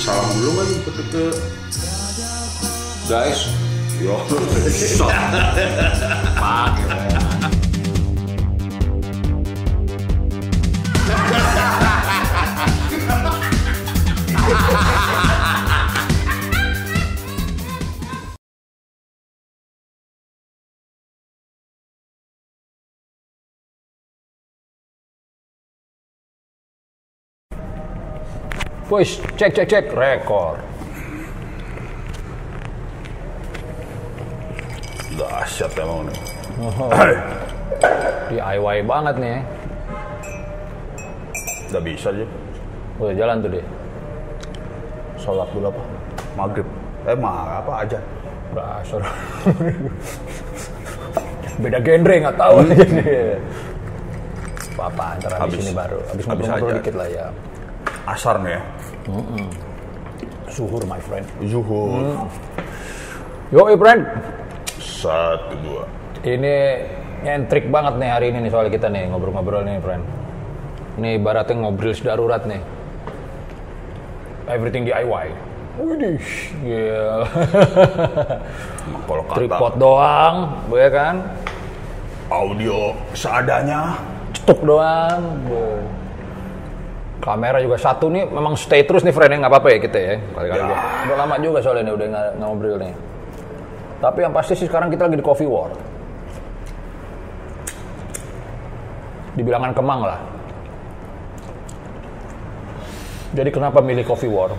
salam dulu kan ke, ke guys. Yo Boys, cek cek cek rekor. dahsyat emang nih DIY banget nih. ya. udah bisa aja Udah jalan tuh dia. Sholat dulu apa? maghrib eh mah apa aja Dasar. Beda genre nggak tahu aja nih. Apa antara habis, Habis. ini baru. Habis Habis ngobrol-ngobrol dikit lah ya. asar nih ya Suhur my friend. zuhur Yo, friend. satu dua Ini nyentrik banget nih hari ini nih soal kita nih ngobrol-ngobrol nih, friend. Ini ibaratnya ngobrol darurat nih. Everything DIY. Widih. Emang kalau kata Tripod doang, ya kan? audio seadanya Cetuk doang. Be. Kamera juga satu nih, memang stay terus nih, friend. ya. Nggak apa-apa ya kita ya. Kali-kali Ya. udah, udah lama juga soalnya nih, udah nggak nggak ngobrol nih. Tapi yang pasti sih sekarang kita lagi di coffee war. Di bilangan Kemang lah. Jadi kenapa milih coffee war?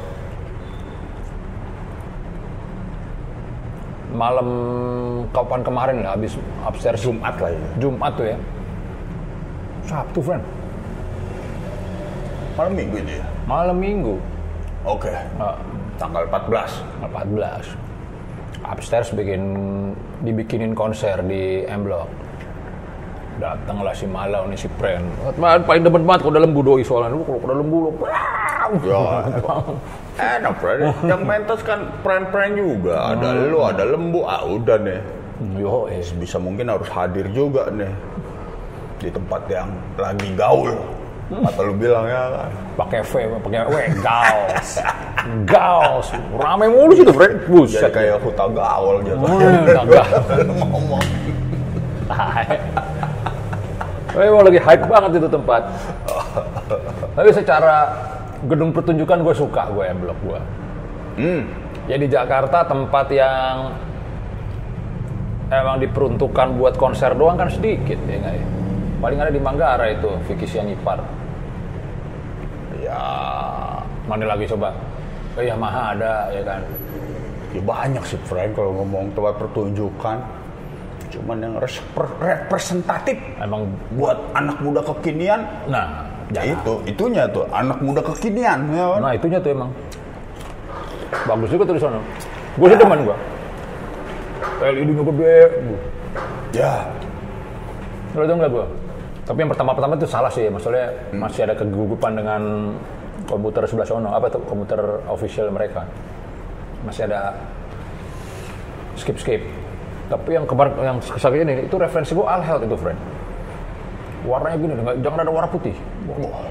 Malam kapan kemarin lah, habis upstairs Jumat lah ya Jumat tuh ya. Sabtu, friend. Malam minggu itu ya Malam Minggu. oke Nah, tanggal 14 14. Upstairs bikin dibikinin konser di M Block. Datanglah si Malau nih si Pren. Man, paling demen banget kalau dalam budoi soalnya. Lu kalau dalam bulu. Ya, enak bro. Yang mentos kan pren-pren juga. Ada lu, ada lembu. Ah udah nih. Yo, eh. Bisa mungkin harus hadir juga nih di tempat yang lagi gaul. Atau lu bilang ya kan. pakai V, pakai W, gaus. Gaus. Rame mulu situ, Fred. Jadi Buset. kayak huta gaul gitu. Hmm, gagah. Ngomong. Tapi emang lagi hype banget itu tempat. Tapi secara gedung pertunjukan gue suka gue blok gue. Hmm. Ya di Jakarta tempat yang emang diperuntukkan buat konser doang kan sedikit ya nggak ya. Paling ada di Manggarai itu Vicky Sianipar. Ya, Mana lagi coba? Oh iya Maha ada ya kan. ya banyak sih Frank kalau ngomong tempat pertunjukan. Cuman yang representatif Emang buat anak muda kekinian nah Ya itu, itunya tuh anak muda kekinian ya kan? Nah itunya tuh emang bagus juga sana. Gue sih demen gue. LED-nya gede. Ya, Lo tau nggak gue? Tapi yang pertama-pertama itu salah sih, maksudnya masih ada kegugupan dengan komputer sebelah sono. Apa tuh komputer official mereka? Masih ada skip skip. Tapi yang kemarin yang sekali ini itu referensi gue All Health itu, friend. Warnanya gini, nggak- jangan ada warna putih. Wah,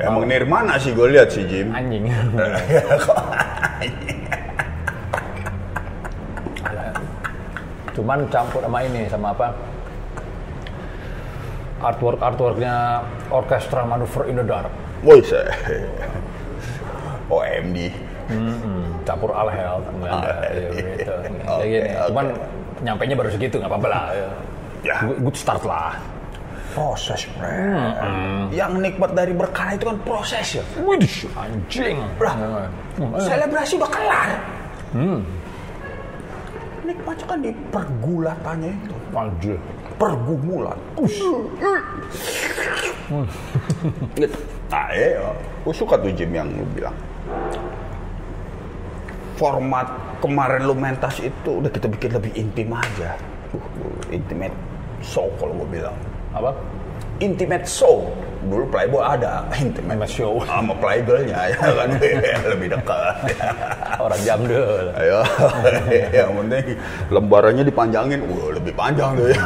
emang Nirmana sih gue lihat sih Jim. anjing. Cuman campur sama ini sama apa? Artwork artworknya Orchestra Manuver in the Dark. Woi. OMD. Campur All Health. nggak ada, ya, gitu. Kayak Oke, gini. oke. Cuman nyampe nya baru segitu nggak apa-apa lah. Ya. Ya. Good- start lah. Proses, friend. Yang nikmat dari berkah itu kan proses ya. Widih, anjing. Lah, Hmm. selebrasi udah kelar. Nikmatnya kan di pergulatannya itu. Anjir. Pergumulan. gitu. Nah, iya. Gue suka tuh Jim yang lu bilang. Format kemarin lu mentas itu udah kita bikin lebih intim aja. Uh, intimate show kalau gue bilang. Apa? Intimate show. Dulu Playboy ada intimate, Intimate show. Sama Playgirl-nya ya kan. lebih dekat. Orang jam deh. Ayo, yang penting lembarannya dipanjangin, wah lebih panjang tuh ya.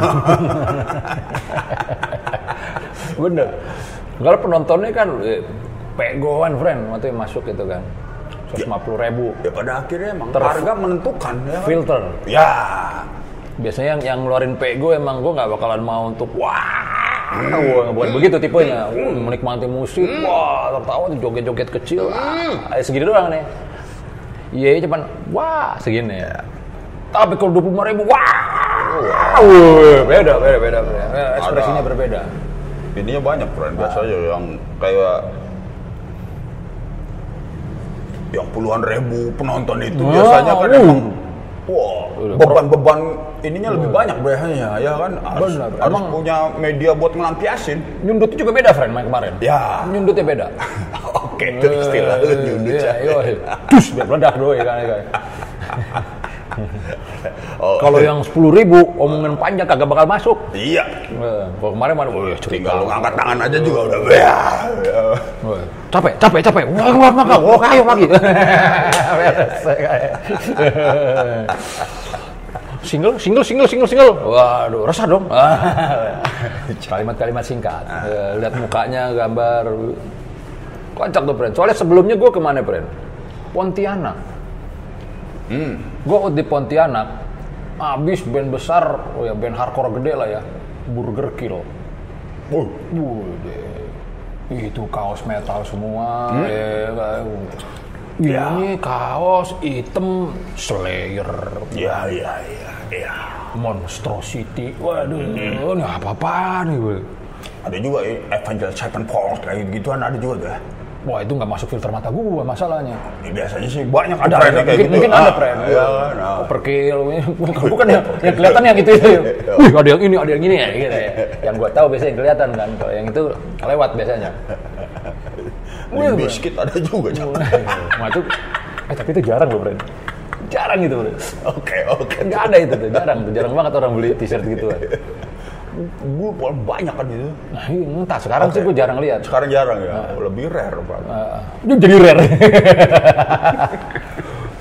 Bener. Kalau penontonnya kan eh, pegoan friend waktu yang masuk gitu kan. 150 ribu. Ya pada akhirnya emang Ter- harga menentukan ya. Filter. Ya. Biasanya yang, yang ngeluarin pego emang gue nggak bakalan mau untuk wah, wah bukan begitu tipenya. Wah, menikmati musik, wah tertawa joget-joget kecil, ah, segini doang nih. Iya cuman wah segini. Tapi kalau 25 ribu, wah, Wah, beda, beda, beda, beda. Ekspresinya Ada. berbeda. Ininya banyak friend biasanya yang kayak yang puluhan ribu penonton itu Wah, biasanya kan uh. emang wah Udah, beban-beban ininya lebih banyak biasanya ya kan harus, Benar, harus emang- punya media buat ngelampiasin Nyundutnya juga beda, friend, main kemarin. ya Nyundutnya beda. oke itu istilah lu nyundut Iya, ya. iya. Tus, biar meledak doi kan. Oh, Kalau yang 10 ribu, omongan panjang kagak bakal masuk. iya Eh, Kalau kemarin mana, wih cerita. tinggal lu ngangkat tangan aja juga udah ya, ya. Capek, capek, capek. Wah, wah, wah, wah, kayu lagi. Single, single, single, single, single. Waduh, resah dong. Kalimat-kalimat singkat. Eh, Lihat mukanya, gambar. Kocak tuh, friend. Soalnya sebelumnya gue ke mana, friend? Pontianak. Hmm. Gue di Pontianak, abis band besar, oh ya band hardcore gede lah ya, Burger Kill. Oh, Wuih, itu kaos metal semua. Hmm? ya, kayak- Ya. Ini kaos hitam Slayer, ya ya ya ya Monstrosity. Waduh, ini apa-apaan nih gue? ada juga eh, Avenged Sevenfold kayak gituan ada juga tuh ya. Wah itu nggak masuk filter mata gue masalahnya. Ya, biasanya sih banyak Ada, ada kayak mungkin, gitu. mungkin ada Ah, friend. Iya kan. ah. Overkill, bukan yang, yang kelihatan yang itu itu. Wih ada yang ini, ada yang ini ya, gitu ya. Yang gue tahu biasanya yang kelihatan kan, kalau yang itu lewat biasanya. Limp Bizkit ada juga. Nah itu, eh tapi itu jarang loh, Bren. Jarang gitu, Bren. Oke oke. Nggak ada itu tuh, jarang. tuh. Jarang banget orang beli t-shirt gitu. Gue banyak kan itu. Nah, iya, entah sekarang sih gue jarang lihat. Sekarang jarang ya. Lebih rare pak. Uh, jadi rare.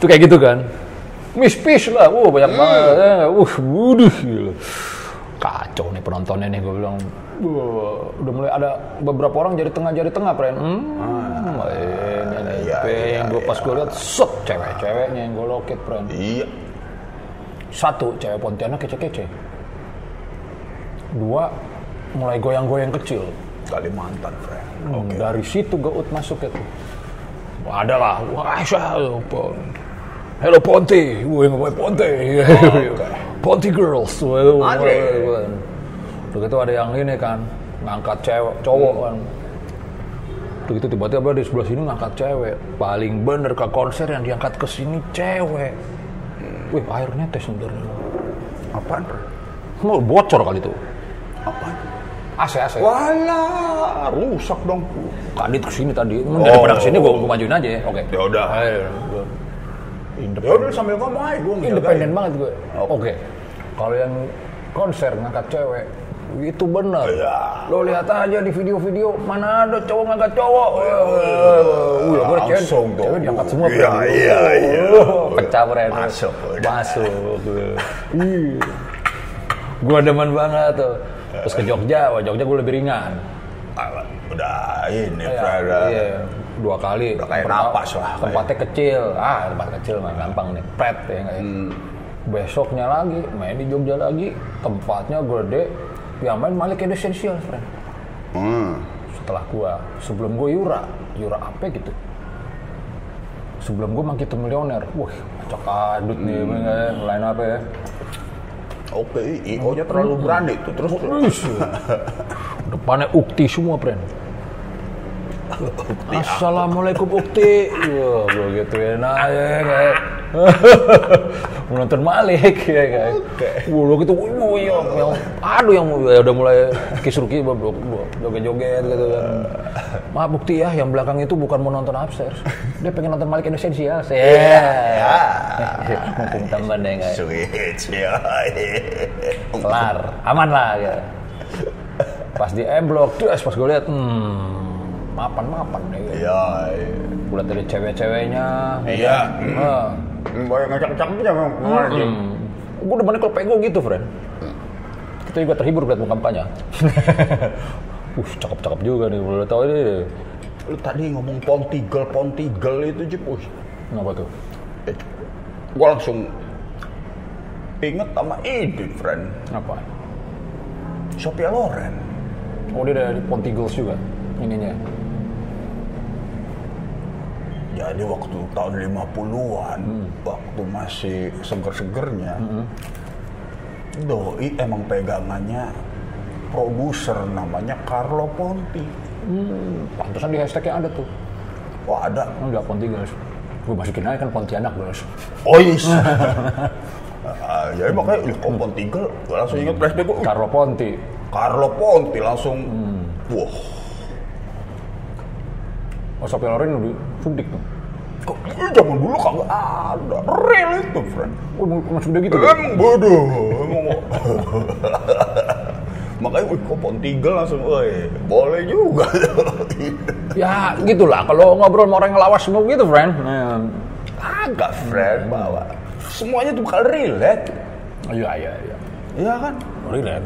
itu kayak gitu kan. Miss Fish lah, wah banyak banget. Eh, Uh, wuduh. Kacau nih penontonnya nih, gue bilang. Wah, udah mulai ada beberapa orang jadi tengah jadi tengah, friend. Hmm, ini nih, iya, iya, yang gue pas gue lihat, set cewek-ceweknya yang gue loket, friend. Iya. Satu, cewek Pontianak kece-kece. Dua, mulai goyang-goyang kecil. Kalimantan friend. Hmm, Dari situ Gaut masuk itu. Ada lah, wah? Hello Ponti, gue ngomong Ponti, Ponti girls, Wah, Ada. yang ini kan, ngangkat cewek, cowok kan. Udah gitu tiba-tiba di sebelah sini ngangkat cewek. Paling bener ke konser yang diangkat ke sini cewek. Wih airnya tes sebenarnya. Apaan? Mau bocor kali tuh. Apaan? AC AC. Walah, rusak dong. Kadit ke sini tadi, daripada ke sini gue gue majuin aja. Oke. Ya udah. Ya Independen. udah sambil ngomong aja gue Independen banget gue. Oke. Oke. Kalau yang konser ngangkat cewek itu bener. Iya. Lo lihat aja di video-video mana ada cowok ngangkat cowok. Wih, gue cewek, Langsung tuh. cewek diangkat semua. Iya, iya, iya. Pecah Bren. Masuk. Masuk. Iya. gue demen banget tuh. Terus ke Jogja, wah Jogja gue lebih ringan. Ah, Udah ini udah. iya. dua kali. Udah kayak napas lah, Tempatnya kecil. Ah, tempat kecil mah gampang nih. Pret ya nggak ya. Hmm. Besoknya lagi main di Jogja lagi. Tempatnya gede. Yang main Malik Essential, friend. Hmm. Setelah gua, sebelum gua Yura, Yura apa gitu. Sebelum gua Mangkitu Milioner. Wah, acak adut nih, hmm. line apa ya. Oke, IO-nya terlalu berani tuh terus. Wih, Depannya ukti semua, friend. Assalamualaikum Ukti. Wah, gue gitu ya. Nah, ya kayak mau nonton Malik ya kayak. Wah, lo gitu, wih, yang, yang, aduh yang ya, udah mulai kisruki, joget-joget gitu kan. Maaf Bukti ya, yang belakang itu bukan mau nonton upstairs. Dia pengen nonton Malik Indonesia. Ya. Mumpung temen ya kayak. Sweet, ya. Kelar, aman lah ya. Pas di M Block, terus pas gue lihat, hmm, mapan-mapan deh. gitu. Iya. iya. Gue liat dari cewek-cewnya. Iya. Ah. Banyak ngacak-ngacaknya memang kemarin dia. Hmm. Gue udah banyak kalau pego gitu, friend. Kita juga terhibur lihat kampanye. Uh, cakep-cakep juga nih. Boleh tahu ini. Lu tadi ngomong Pontigel, Pontigel itu Jip. Wih, Kenapa tuh? eh, gua langsung inget sama ini, friend. Apa? Sophia Loren. Oh, dia dari Pontigels juga ininya. Jadi waktu tahun 50-an, waktu masih seger-segernya, Doi emang pegangannya produser namanya Carlo Ponti. Hmm, pantesan di hashtagnya ada tuh. Wah ada. Enggak Pontigels. Gue masukin aja kan Pontianak bos. Oh yes. Ah, jadi makanya, ih, kok Pontigel? Gue langsung inget flashback gue, Carlo Ponti. Carlo Ponti langsung, wah, Oh, Sophia Loren udah suntik tuh. kok zaman dulu kagak ada. Real itu, friend. Oh, masuk udah gitu. Emang bodoh. Emang Makanya, kok Pontigel langsung, woi, boleh juga. Ya, gitulah. Kalau ngobrol sama orang yang lawas semua gitu, friend. Nah, Agak, friend, bawa. Semuanya tuh bakal relate. iya, iya, iya. Iya kan? Relate.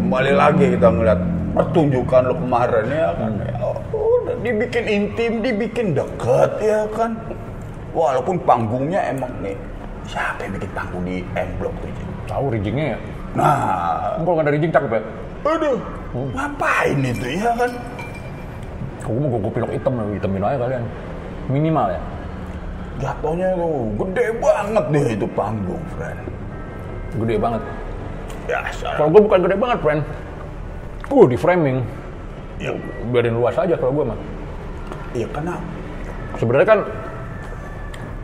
Kembali lagi kita ngeliat pertunjukan lo kemarin ya kan. Ya, udah dibikin intim, dibikin deket ya kan. Walaupun panggungnya emang nih, siapa yang bikin panggung di M Block tuh? Tahu riggingnya ya? Nah, Kalau nggak ada rigging cakep ya? aduh, ngapain itu ya kan? Gue mau gue pilok hitam, hitamin aja kalian. Minimal ya. Jatuhnya tuh gede banget deh itu panggung, friend. Gede banget. Ya. Kalau gue bukan gede banget, friend. Gue di framing. Ya, Biarin luas aja kalau gue mah. ya kenapa? Sebenarnya kan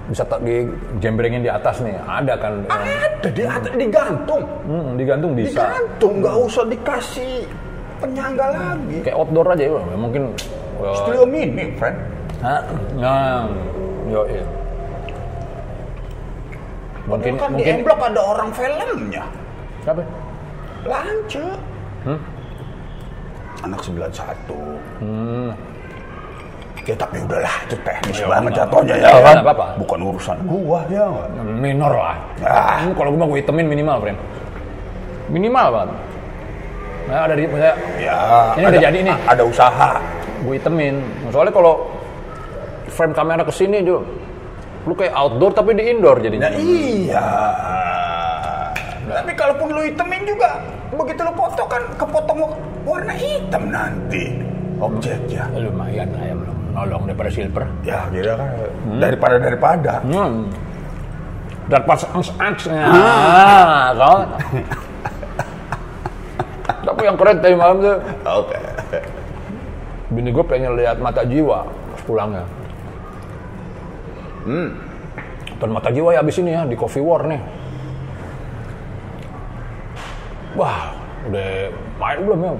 bisa tak di jembrengin di atas nih. Ada kan yang Ada di atas, digantung. hmm, digantung bisa. Digantung, nggak usah dikasih penyangga lagi. Kayak outdoor aja ya. Mungkin uh, Studio mini, friend. Hah? Nah, yo iya. Mungkin kan mungkin di M-Block ada orang filmnya. siapa? Lance. Hmm? Anak 91. Hmm. Ya tapi udahlah, itu teknis Ya, banget nggak- jatuhnya ya nggak kan. apa-apa. Bukan urusan gua ya. Minor lah. Ah. Hmm, kalau gue mah gue hitemin minimal, friend. Minimal banget. Nah, ada di saya Ya, Ini udah jadi nih. Ada usaha. gue hitemin. Soalnya kalau frame kamera ke sini juga lu kayak outdoor tapi di indoor jadinya. Nah iya. Tapi kalaupun lu hitemin juga, begitu lu foto kan kepotong warna hitam nanti objeknya. Ya, lumayan lah ya belum nolong daripada silver. Ya kira kan daripada daripada. Hmm. Dan pas aks-aksnya. Ah, kau. Tapi yang keren tadi malam tuh, Oke. bini gue pengen lihat mata jiwa pas pulangnya. Hmm. Dan mata jiwa ya abis ini ya di Coffee War nih. Wah, udah main belum ya?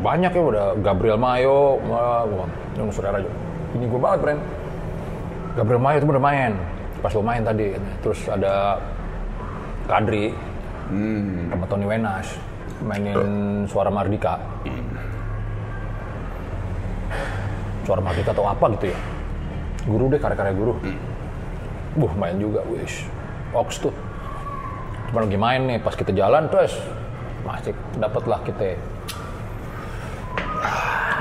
Banyak ya udah Gabriel Mayo, yang saudara aja. Ini gue banget, Bren. Gabriel Mayo itu udah main. Pas lo main tadi, terus ada Kadri sama Tony Wenas mainin Suara Mardika. Suara Mardika atau apa gitu ya? Guru deh, karya-karya guru. Buh, main juga, wish. Ox tuh. Cuma lagi main nih, pas kita jalan terus masih dapet lah kita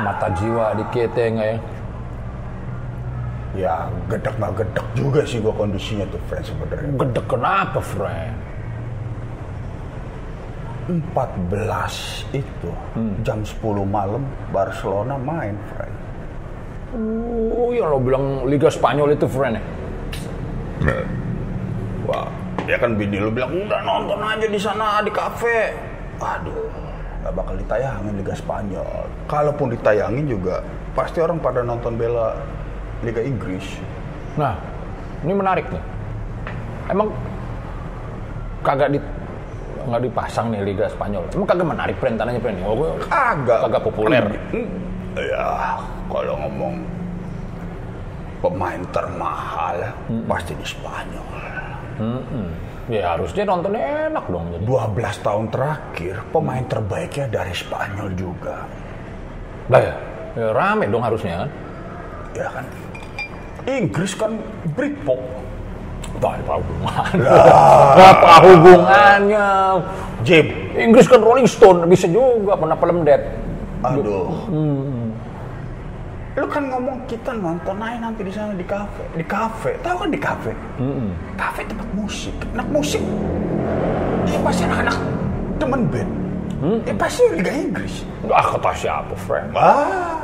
mata jiwa dikit ya nggak ya? Ya gedek nggak gedek juga sih gua kondisinya tuh friend sebenarnya. Gede kenapa, friend? 14 itu jam 10 malam Barcelona main friend. Oh, yang lo bilang Liga Spanyol itu, friend ya? Wah, ya kan bini lu bilang udah nonton aja di sana di kafe. Aduh, nggak bakal ditayangin Liga Spanyol. Kalaupun ditayangin juga pasti orang pada nonton bela Liga Inggris. Nah, ini menarik nih. Emang kagak di nggak dipasang nih Liga Spanyol. Emang kagak menarik tanahnya friend? Oh, gue Kagak. kagak populer. Hmm, Ya, kalau ngomong pemain termahal pasti di Spanyol. Mm-mm. Ya harusnya nontonnya enak dong jadi. 12 tahun terakhir pemain terbaiknya dari Spanyol juga. Lah ya, ya rame dong harusnya kan. Ya kan? Inggris kan Britpop. Bah, apa hubungannya? Apa hubungannya? Jim, Inggris kan Rolling Stone bisa juga pernah pelemdet. Aduh. Lu kan ngomong kita nonton aja nanti di sana di kafe. Di kafe, tahu kan di kafe? Kafe tempat musik. Anak musik. Ya pasti anak-anak temen band. Ya pasti Liga Inggris. Ah kata siapa, friend? Ah.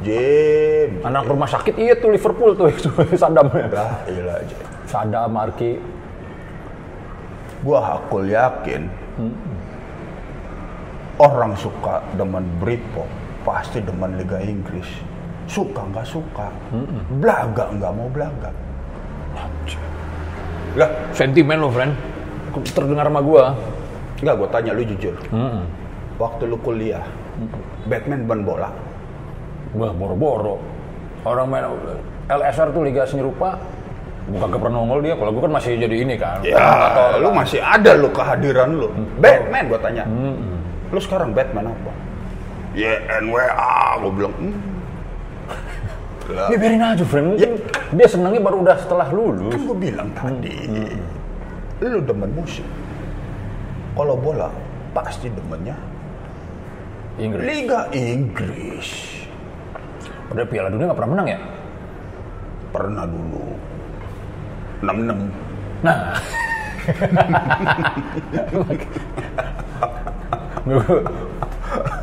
Jim. Anak rumah sakit iya tuh Liverpool tuh Sadam. Lah, iya aja. Sadam, Marki. Gua hakul yakin orang suka demen Britpop pasti demen Liga Inggris. Suka nggak suka, belaga nggak mau belaga. Lah, Sentimen lo, friend. Terdengar sama gua. nggak gue tanya lu jujur. Waktu lu kuliah, Batman ban bola. Wah, boro-boro. Orang main LSR tuh Liga Seni Rupa, bukan ke pernah nongol dia. Kalau gue kan masih jadi ini kan. Ya, lu masih ada lu kehadiran lu. Batman gue tanya. Lu sekarang Batman apa? YNWA, gue bilang. Hmm. Ya biarin aja, friend. Mungkin dia senangnya baru udah setelah lulus. kan gue bilang tadi, lu demen musik. Kalau bola, pasti demennya Inggris. Liga Inggris. Udah Piala Dunia nggak pernah menang ya? Pernah dulu. 66. Nah.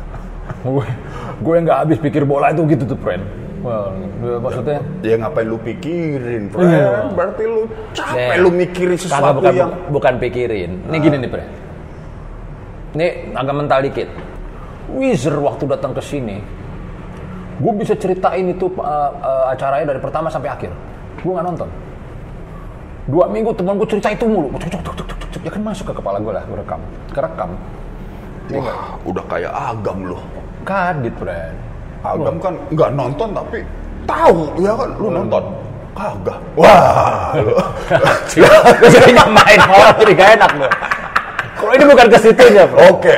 gue gue nggak habis pikir bola itu gitu tuh, friend. Well, maksudnya Ya ngapain lu pikirin, friend? Berarti lu capek Nih, lu mikirin kagak sesuatu bukan, yang... bukan pikirin. Ini gini nih, Bre. Ini agak mental dikit. Wizard waktu datang ke sini, gue bisa ceritain itu uh, uh, acaranya dari pertama sampai akhir. Gue nggak nonton. Dua minggu teman gue cerita itu mulu. Cuk, cuk, cuk, cuk, cuk, cuk. Ya kan masuk ke kepala gue lah, gue rekam. Kerekam. Wah, udah kayak agam lu. Kadit, Bre. Agam kan nggak nonton tapi tahu, ya kan? Lu nonton. Kagak. Wah, lu. Jadi main malah jadi gak enak loh. Kalau ini bukan ke situnya, bro. Oke.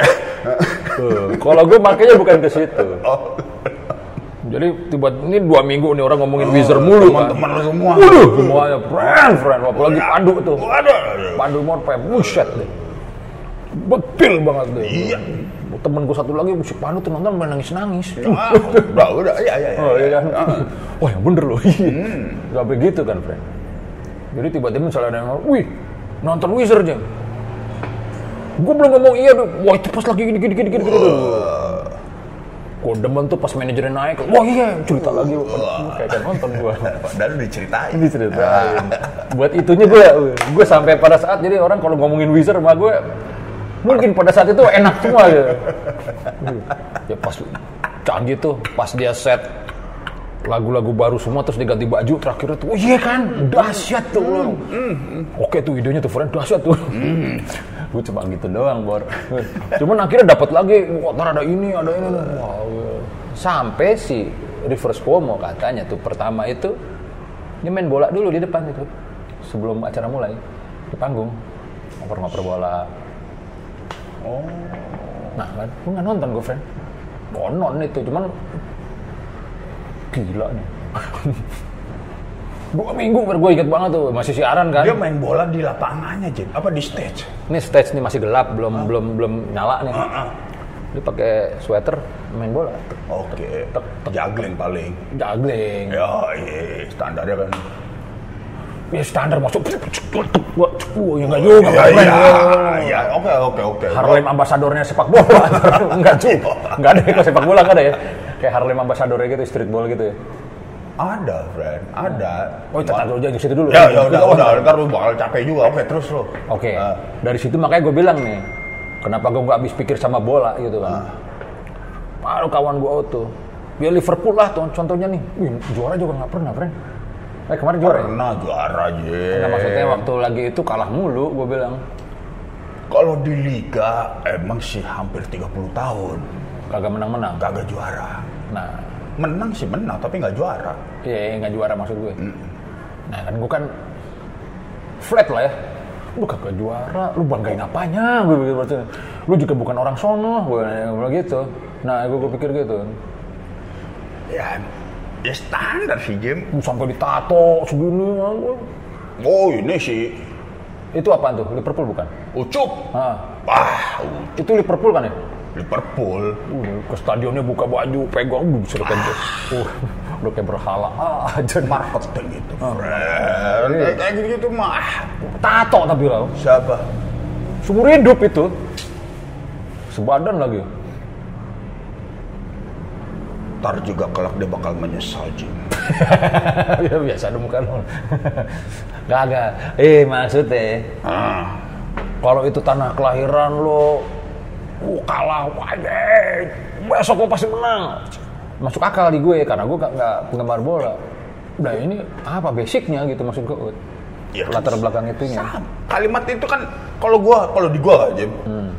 Kalau gue makanya bukan ke situ. Jadi tiba ini dua minggu nih orang ngomongin Wizard mulu kan. Teman-teman lu semua. Waduh, semuanya friend, friend. Apalagi Pandu tuh. Waduh. Pandu Morpe, buset deh. Betil banget deh. Iya. Temen gue satu lagi musik Pandu tuh nonton main nangis-nangis. Ah, udah, udah, iya, iya, iya. Oh iya kan? Wah yang bener loh. Sampai gitu kan, friend. Jadi tiba-tiba misalnya ada yang ngomong, wih, nonton Wizard aja. Gue belum ngomong iya, tuh. wah itu pas lagi gini gini gini gini. gini. Gue demen tuh pas manajernya naik, wah iya cerita lagi. Kayak kan nonton gue. Padahal diceritain. Ini ceritain. Buat itunya gue, gue sampai pada saat jadi orang kalau ngomongin Wizard sama gue, mungkin pada saat itu enak semua gitu. Ya pas canggih tuh, pas dia set lagu-lagu baru semua terus diganti baju terakhir tuh, oh iya kan, dahsyat tuh. Oke tuh idenya tuh, friend, dahsyat tuh. gue cuma gitu doang, bor. Cuman akhirnya dapat lagi, wah ntar ada ini, ada ini. Wow. Sampai si Reverse Cuomo katanya tuh pertama itu dia main bola dulu di depan itu sebelum acara mulai di panggung ngoper-ngoper bola. Oh. Nah, kan, gue nggak nonton gue friend. Bonon itu, cuman gila nih. Dua minggu baru gue inget banget tuh, masih siaran kan. Dia main bola di lapangannya, Jim. Apa di stage? Ini stage nih masih gelap, belum belum belum nyala nih. Ah, ah. Dia pakai sweater main bola, Oke. Juggling paling. juggling. Ya, iya, standarnya kan. Ya standar masuk. Wah, ya enggak juga. Iya, iya, iya. Oke, oke, oke. Harlem ambasadornya sepak bola. enggak juga. Enggak ada ya kalau sepak bola enggak ada ya. Kayak Harlem ambasadornya gitu, streetball gitu ya. Ada, friend. Ada. Oh, kita dulu di situ dulu. Ya, ya udah, udah. Ntar lu bakal capek juga. Oke, terus lu. Oke, Ah. dari situ makanya gue bilang nih, kenapa gue nggak habis pikir sama bola gitu kan? Baru kawan gue tuh, ya Liverpool lah contohnya nih, Wih, juara juga nggak pernah, friend. Eh kemarin juara ya? Pernah juara. Nah, maksudnya waktu lagi itu kalah mulu, gue bilang. Kalau di Liga, emang sih hampir 30 tahun. Kagak menang-menang. Kagak juara. Nah, Menang sih menang, tapi nggak juara. iya nggak juara maksud gue. Nah kan gue kan flat lah ya. Lu kagak juara, lu banggain apanya? Gue pikir maksudnya. Lu juga bukan orang sono, gue bilang gitu. Nah, gue, gue pikir gitu. Ya, ya standar sih, Jim. Lu sampai ditato segini. gue. Oh, ini sih Itu apaan tuh? Liverpool bukan? Ucup. Ah, Wah, Itu Liverpool kan ya? Liverpool. Uh, ke stadionnya buka baju, pegang, uh, sudah kayak, uh, udah kayak berhala aja. Marketing itu. Oh. Friend. Iya. Kayak gitu mah. ah, Tato tapi lah, Siapa? seumur hidup itu. Sebadan lagi. Ntar juga kelak dia bakal menyesal, Jim. ya biasa dong kan. Kagak. Eh maksudnya, Ah, kalau itu tanah kelahiran lo, uh, kalah, waduh, besok lo pasti menang. Masuk akal di gue karena gue gak, gak penggemar bola. Udah ini apa basicnya gitu maksud gue. Ya kan, Latar belakang itunya. sama. Kalimat itu kan kalau gua kalau di gua Jim. Hmm.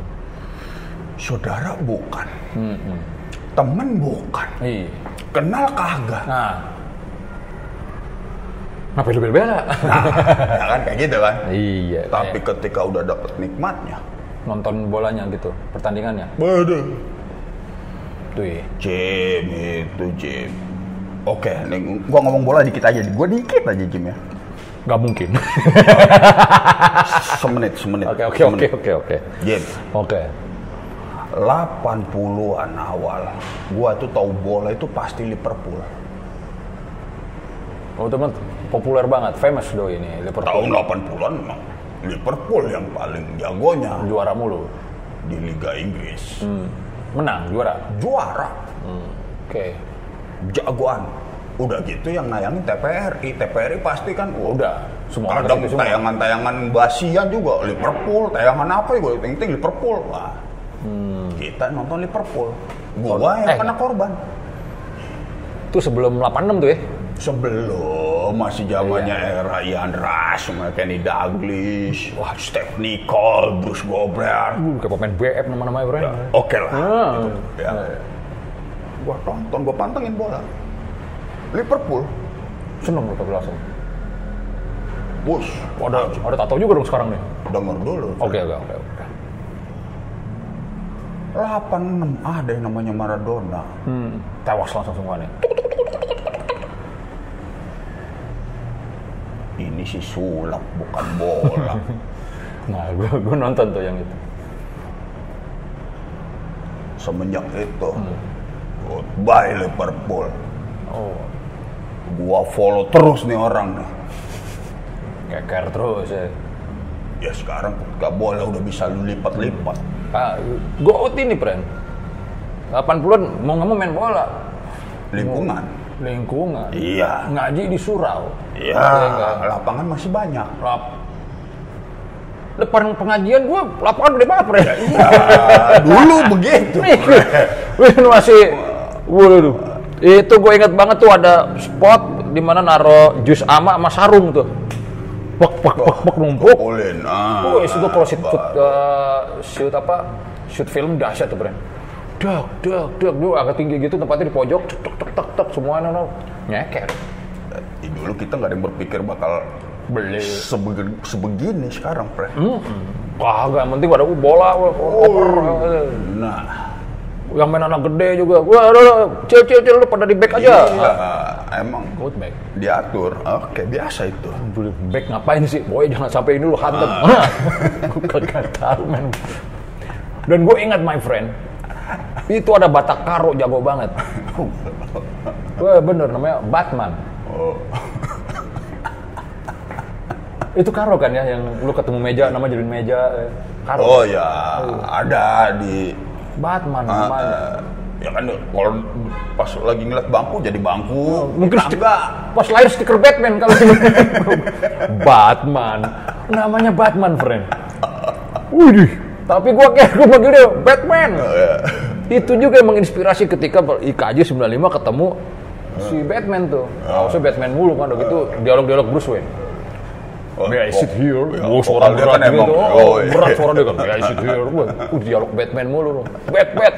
Saudara bukan. Temen bukan. Iya. Kenal kagak. Nah. Ngapain lu bela-bela? Nah, ya kan kayak gitu kan. iya. Tapi kayak ketika udah dapet nikmatnya, nonton bolanya gitu, pertandingannya. Waduh. Tuh iya. Jim itu Jim. Oke, nih gua ngomong bola dikit aja. Gua dikit aja Jim ya. Gak mungkin. Semenit, semenit. Oke oke oke oke oke. Jim, Oke. 80-an awal, gua tuh tahu bola itu pasti Liverpool. Oh teman populer banget, famous do ini Liverpool. Tahun 80-an memang Liverpool yang paling jagonya Juara mulu. di Liga Inggris. Hmm. Menang juara. Juara, Oke. jagoan. Udah gitu yang nayangin TPRI. TPRI pasti kan wah, Udah. Semua Kadang tayangan-tayangan basian juga Liverpool, tayangan apa ya gue penting Liverpool. Wah. Kita nonton Liverpool. Gua yang Eh, kena korban. Itu sebelum 86 tuh ya. Sebelum masih zamannya Iya. era Ian Rush, sama Kenny Douglas, wah Steph Nicole, Bruce Gobert. Uh, kayak pemain BF nama-namanya bro. Ya, Oke lah. Ah. gitu. Ya. Gua tonton, gua pantengin bola. Liverpool, Seneng tapi langsung. bus. Oh, ada, ada tato juga dong sekarang nih. Denger dulu. Oke oke oke. Oke. 86 ada yang namanya Maradona. Hmm, tewas langsung semua nih. Ini sih sulap bukan bola. Nah, gue gue nonton tuh yang itu. Semenjak itu, goodbye Liverpool. Oh, Gua follow terus nih orang nih. keker terus ya. Ya sekarang ketika bola udah bisa lu lipat-lipat. Ah, gue out ini, Pren. 80-an mau nggak mau main bola. Lingkungan. Lingkungan. Iya. Ngaji di surau. Iya, Iya nggak? lapangan masih banyak. Lap. Depan pengajian gue lapangan gede banget, Pren. Ya, dulu begitu. Wih, masih, waduh. Itu gue inget banget tuh ada spot di mana naro jus ama sama sarung tuh. Pek, pek, pek, pek, numpuk. Olin. Ah, Oh, itu gue kalau shoot, shoot, eh, shoot apa, shoot film dahsyat tuh, Bren. Dak, dak, dak, dia agak tinggi gitu, tempatnya di pojok, tek, tek, tek, tek, tek, semuanya no, nyeker. Eh, dulu kita nggak ada yang berpikir bakal Beli. sebegini, sebegini sekarang, Pre. Kagak, yang penting pada bola, oper. Nah, yang main anak gede juga. Wah, udah, cil, cil, cil, lu pada di back aja. iya, emang Good back. diatur. Oke, biasa itu. Dulu back ngapain sih? Boy jangan sampai ini lu hantem. gue kagak tahu men. Dan gue ingat my friend, itu ada Batak Karo jago banget. Wah bener namanya Batman. Oh, Itu Karo kan ya yang lu ketemu meja nama jadi meja eh, Karo. oh ya, ada di Batman Ah, namanya. eh, ya kan kalau pas lagi ngeliat bangku jadi bangku. Mungkin Kita stik- enggak. pas lahir stiker Batman kalau Batman. Namanya Batman, friend. Wih, tapi gua kayak gua panggil dia Batman. Itu juga yang menginspirasi ketika IKJ 95 ketemu si Batman tuh. Harusnya Batman mulu kan udah gitu dialog-dialog Bruce Wayne. Oh, May I sit oh, here? ya, vokal suara berat kan gitu. berat suara dia kan. May I sit here? Uh, dialog Batman mulu. Bat, Bat.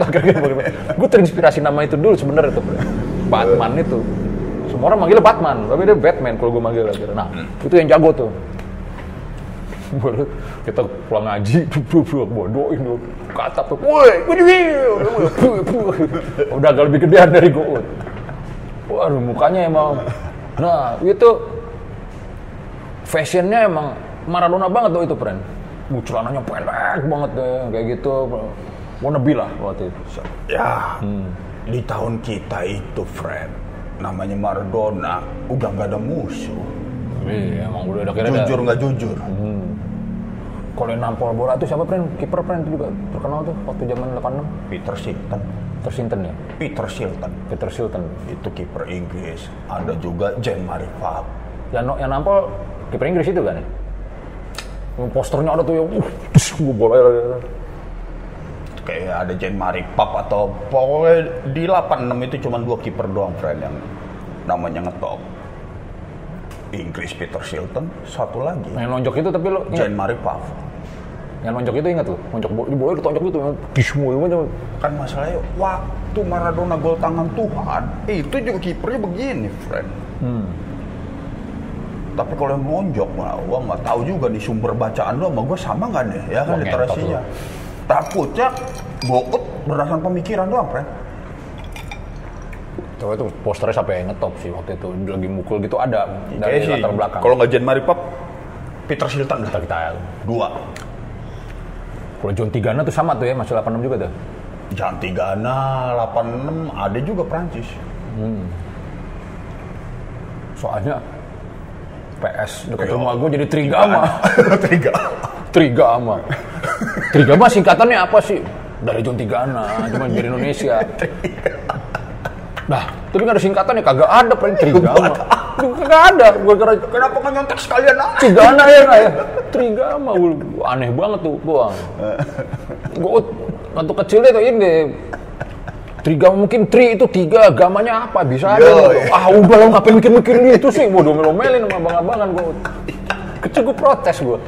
Gue terinspirasi nama itu dulu sebenarnya tuh. Batman itu. Semua orang manggilnya Batman, tapi dia Batman kalau gue manggil akhirnya. Nah, itu yang jago tuh. Baru kita pulang ngaji, bodohin dulu. Kata tuh, woi, gue Udah agak lebih gedean dari gue. Waduh, mukanya emang. Nah, itu fashionnya emang Maradona banget tuh itu, friend. uh, celananya pendek banget deh, kayak gitu. Wannabe lah waktu itu. Ya, di tahun kita itu, friend, namanya Maradona, udah nggak ada musuh. Iya, emang udah ada kira. Jujur nggak jujur? Kalau yang nampol bola tuh siapa friend? Kiper friend itu juga terkenal tuh waktu zaman 86. Peter Shilton. Tersinten ya, Peter Shilton. Peter Shilton. Itu kiper Inggris. Ada juga Jean-Marie Pfaff. Yang, no- yang nampol kiper Inggris itu kan? Yang posternya ada tuh yang uh, bola Kayak ada Jean-Marie Pfaff atau pokoknya di 86 itu cuma dua kiper doang, friend, yang namanya ngetop. Inggris Peter Shilton, satu lagi Yang lonjok itu tapi lo ingat, Jean-Marie Pfaff. yang lonjok itu ingat lo, lonjok bola, di bola ditonjok gitu yang bismu itu macam Kan masalahnya waktu Maradona gol tangan Tuhan, itu juga kipernya begini, friend. Hmm. Tapi kalau yang lonjok, nah, gua nggak tahu juga nih sumber bacaan lo sama gua sama nggak nih, ya kan literasinya. Takutnya gout berdasarkan pemikiran doang, friend. Coba itu posternya sampai ngetop sih waktu itu lagi mukul gitu ada Kayaknya dari sih, latar belakang. Kalau nggak Jean-Marie Pfaff, Peter Shilton kita kita Dua. kalau John Tigana tuh sama tuh ya masih 86 juga tuh. Jantigana 86 ada juga Prancis. Soalnya PS dekat rumah gue jadi Trigama. Tiga. Trigama. Trigama singkatannya apa sih? Dari John Tigana, cuma dari Indonesia. Nah, tapi nggak ada singkatannya, kagak ada paling Trigama. Kagak ada, gue kira Kenapa nggak nyontek sekalian aja? Trigana ya nggak ya? Trigama, aneh banget tuh, gua. Gua waktu kecil itu ini Trigama mungkin tri itu tiga, gamanya apa? Bisa. Yo, gua. iya. Ah udah lo ngapain mikir-mikir gitu sih? Gua domel-domelin sama abang-abangan gua. Kecil gua protes gua.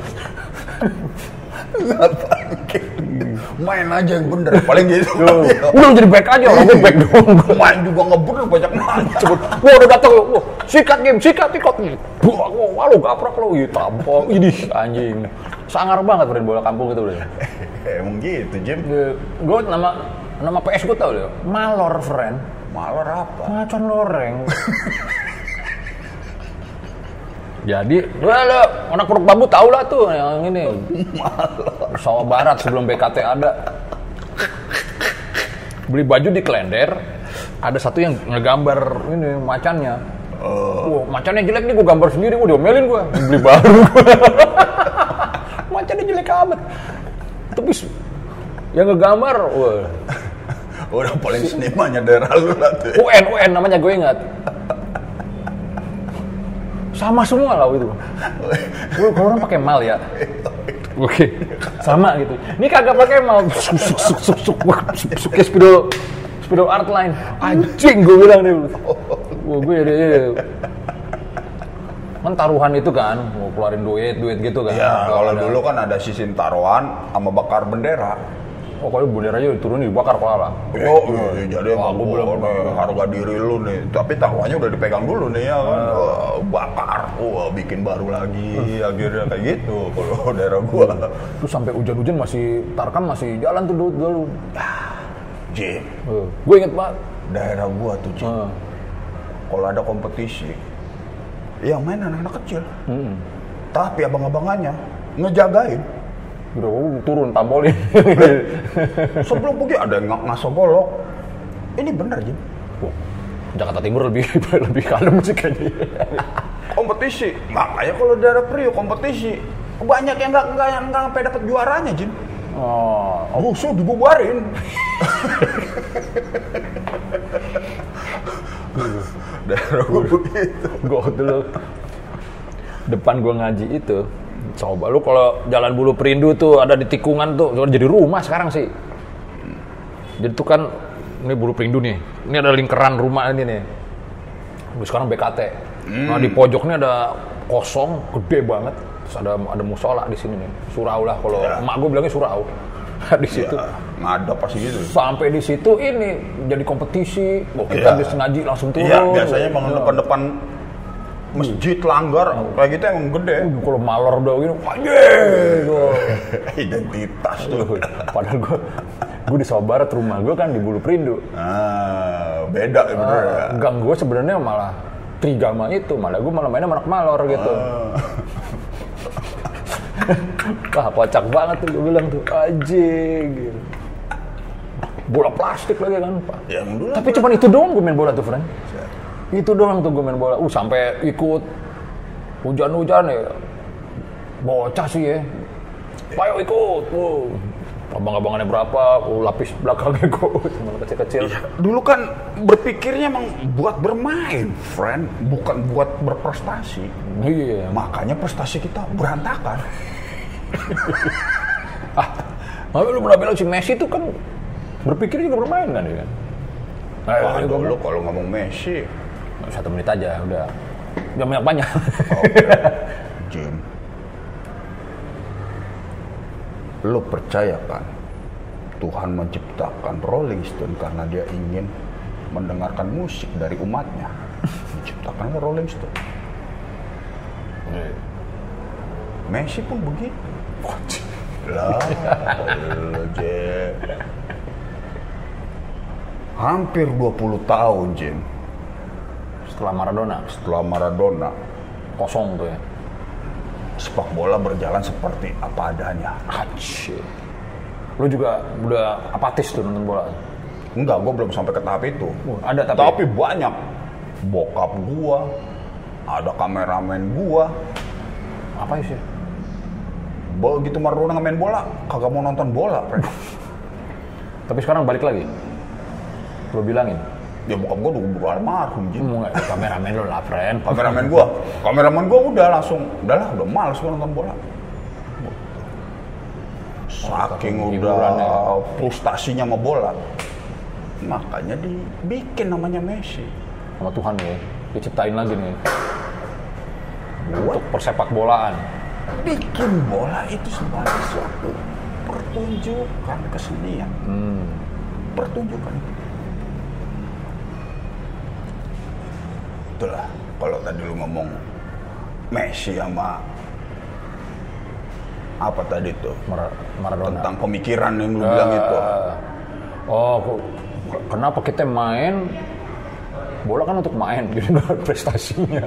Main aja yang bener. Paling gitu. Udah lo jadi back aja, orang gua back doang. gua. Main juga nggak bener banyak. Cepet. Wah udah datang, wah sikat game, sikat ikut nih. Wah, lu gaprak lo, iya tampol, ini anjing. Sangar banget main bola kampung itu udah. Emang gitu, Jim. Gue nama nama PS gue tau deh, Malor friend, Malor apa? macan loreng. Jadi, gue lo anak produk bambu tau lah tuh yang ini. Sawah Barat sebelum BKT ada. Beli baju di Klender, ada satu yang ngegambar ini macannya. Wah, macannya jelek nih, gue gambar sendiri, gue diomelin gue. Beli baru. macannya jelek amat. Tapi yang ngegambar, wah, Udah paling senimannya daerah lu lah tuh. UN, UN namanya gue ingat. Sama semua lah itu. Gue kalau orang pakai mal ya. Oke, sama gitu. Ini kagak pakai mal. Suk suk suk suk suk suk suk spidol spidol art line. Anjing gue bilang deh. Wah, gue ya, ya. Kan taruhan itu kan, mau keluarin duit, duit gitu kan. Ya, kalau dulu kan ada sistem taruhan sama bakar bendera. Oh, kalau bendera aja diturunin dibakar kepala. Oh, iya, jadi Wah, emang gua belum- nih, harga diri lu nih. Tapi taruhannya udah dipegang dulu nih ya kan. Ah. Wah, bakar, wah bikin baru lagi. Akhirnya kayak gitu kalau daerah gua. Terus sampai hujan-hujan masih Tarkam masih jalan tuh dulu. dulu. Jim, Gue inget banget. daerah gua tuh Jim. Eh, Kalau ada kompetisi, yang main anak-anak kecil. Tapi abang-abangannya ngejagain. Udah gua turun tambolin. Sebelum pergi ada yang ng- ngaso golok. Ini bener Jim. Wah, Jakarta Timur lebih lebih kalem sih kayaknya. Kompetisi. Makanya kalau daerah Priok kompetisi banyak yang nggak nggak nggak sampai dapat juaranya Jim. Oh, Musuh dibubarin. daerah gua begitu. gue dulu depan gua ngaji itu. Coba lu kalau jalan bulu perindu tuh ada di tikungan tuh jadi rumah sekarang sih. Jadi tuh kan ini bulu perindu nih. Ini ada lingkaran rumah ini nih. Sekarang BKT. Nah di pojoknya ada kosong, gede banget. Terus ada ada musola di sini nih. Surau lah kalau Ya. emak gue bilangnya surau. di situ. Ya, ngadap pasti gitu. Sampai di situ ini jadi kompetisi. Wah, kita Iya. habis ngaji langsung turun. Iya, biasanya emang Iya. depan-depan masjid langgar kayak gitu emang gede. Uh, kalau malor udah gini, anjing. Identitas tuh. Padahal gue gue di Sawah Barat rumah gue kan di Bulu Perindu. Ah, beda ya bener ya. Gang gue sebenarnya malah Trigama itu, malah gue malah mainnya anak malor gitu. Ah. Wah kocak banget tuh gue bilang tuh anjing gitu. Bola plastik lagi kan Pak. Yang dulu Tapi cuman itu doang gue main bola tuh friend. Itu doang tuh gue main bola. Uh sampai ikut hujan-hujan ya. Bocah sih ya. Ayo ikut. Wow. Abang-abangannya berapa, oh, lapis belakangnya gue cuma kecil-kecil. dulu kan berpikirnya emang buat bermain, friend, bukan buat berprestasi. Iya. Makanya prestasi kita berantakan. Ah, tapi lu pernah bilang si Messi itu kan berpikir juga bermain kan kan? Nah, Wah, dulu kalau ngomong Messi, satu menit aja udah. Jangan banyak banyak. Jim. Lo percaya kan Tuhan menciptakan Rolling Stone karena dia ingin mendengarkan musik dari umatnya. Menciptakannya Rolling Stone. Messi pun begitu. Lah, Jim. Hampir 20 tahun, Jim. Setelah Maradona Setelah Maradona, kosong tuh ya. sepak bola berjalan seperti apa adanya. Acih. Lu juga udah apatis tuh nonton bola. Enggak, gue belum sampai ke tahap itu. Oh, ada tapi- tapi banyak. Bokap gua, ada kameramen gua. Apa sih? Begitu Maradona main bola, kagak mau nonton bola. Tapi sekarang balik lagi. Lu bilangin. Ya bokap gua udah udah almarhum. Mau nggak kameramen lu lah, friend. Kameramen gua, kameramen gua udah langsung, udahlah, udah males gua nonton bola. Saking udah frustasinya sama bola. Makanya dibikin namanya Messi. Sama Tuhan ya. Diciptain lagi nih. Untuk persepak bolaan. bikin bola itu sebagai suatu pertunjukan kesenian. Pertunjukan. Itulah kalau tadi lu ngomong Messi sama apa tadi tuh Mar- Maradona. tentang pemikiran yang lu bilang itu. Oh, kenapa kita main bola kan untuk main gitu prestasinya.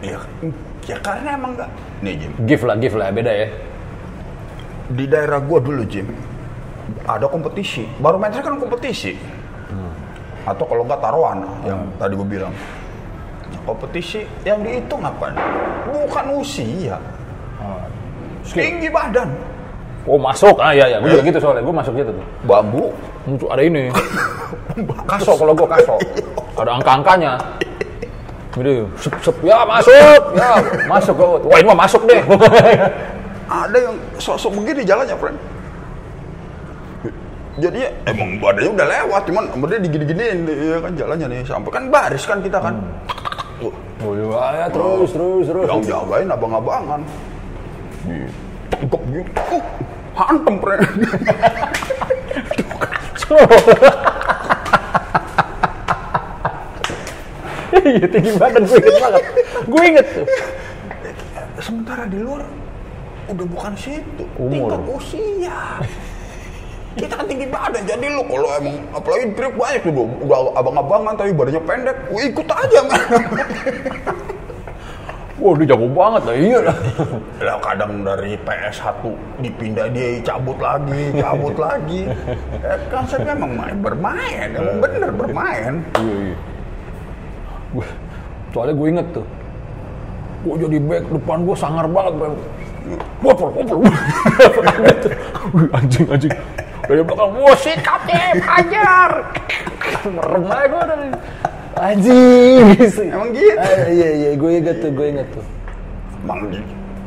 Ya, ya karena emang enggak. Nih Jim, Give lah, give lah, beda ya. di daerah gua dulu Jim ada kompetisi barometer kan kompetisi atau kalau nggak taruhan yang tadi gue bilang kompetisi yang dihitung apa? Bukan usia. Tinggi badan. Oh masuk, ah iya iya, gue juga gitu soalnya, gue masuk gitu tuh. bambu. Muncul ada ini, kaso kalau gue kaso, ada angka-angkanya. Gitu, sep sep, ya masuk, ya masuk gue. Wah ini mah masuk deh. ada yang sosok begini jalannya friend. Jadi ya, emang badannya udah lewat cuman dia digini-giniin. Ya kan jalannya nih. Sampai kan baris kan kita kan. Tuh, Oh iya, ya, terus terus terus. yang jagain abang-abangan ditangkep gitu uh, hantem friend Iya tinggi badan gue inget banget. Gue inget tuh. sementara di luar udah bukan situ Umur. tingkat usia kita kan tinggi badan jadi lu kalau emang apalagi trip banyak tuh udah abang-abangan tapi badannya pendek gua ikut aja man Wah dia jago banget lah, iya lah. lah kadang dari PS1 dipindah dia cabut lagi cabut lagi eh, konsepnya emang main bermain emang bener bermain Iya, iya. Gue, soalnya gue inget tuh. Gue jadi back depan gue sangar banget. Bang. Wopol, wopol. Wih, anjing, anjing. Dari belakang, wah sikat ya, hajar. Merem aja gue dari. Anjing. Emang gitu? Ah, iya, iya, gue inget tuh, gue inget tuh. emang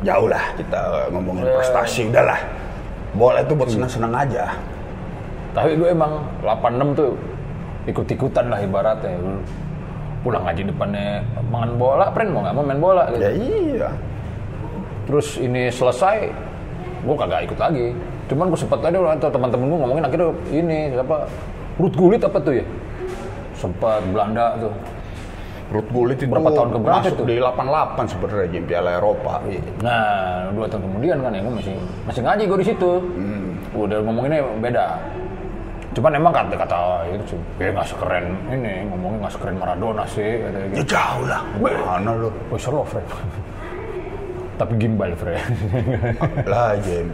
jauh lah kita ngomongin Ya. prestasi udah lah bola itu buat senang-senang aja Tapi gue emang 86 tuh ikut-ikutan lah ibaratnya. Pulang ngaji depannya main bola, friend mau nggak mau main bola gitu. ya iya Terus ini selesai, gue kagak ikut lagi. Cuman gue sempet tadi atau teman-teman gue ngomongin akhirnya ini siapa Ruth Gullit apa tuh ya? Sempat Belanda tuh. Ruth Gullit itu Berapa tahun keberapa masuk itu? di 88 sebenarnya di Piala Eropa. Nah dua tahun kemudian kan ya gue masih masih ngaji gue di situ. Udah ngomonginnya beda. Cuman emang kata kata itu sih, ya nggak sekeren ini ngomongin nggak sekeren Maradona sih. Kata Ya gitu. jauh lah. Mana lu? Oh, slow, Fred. Tapi gimbal, Fred. Lah, Jem.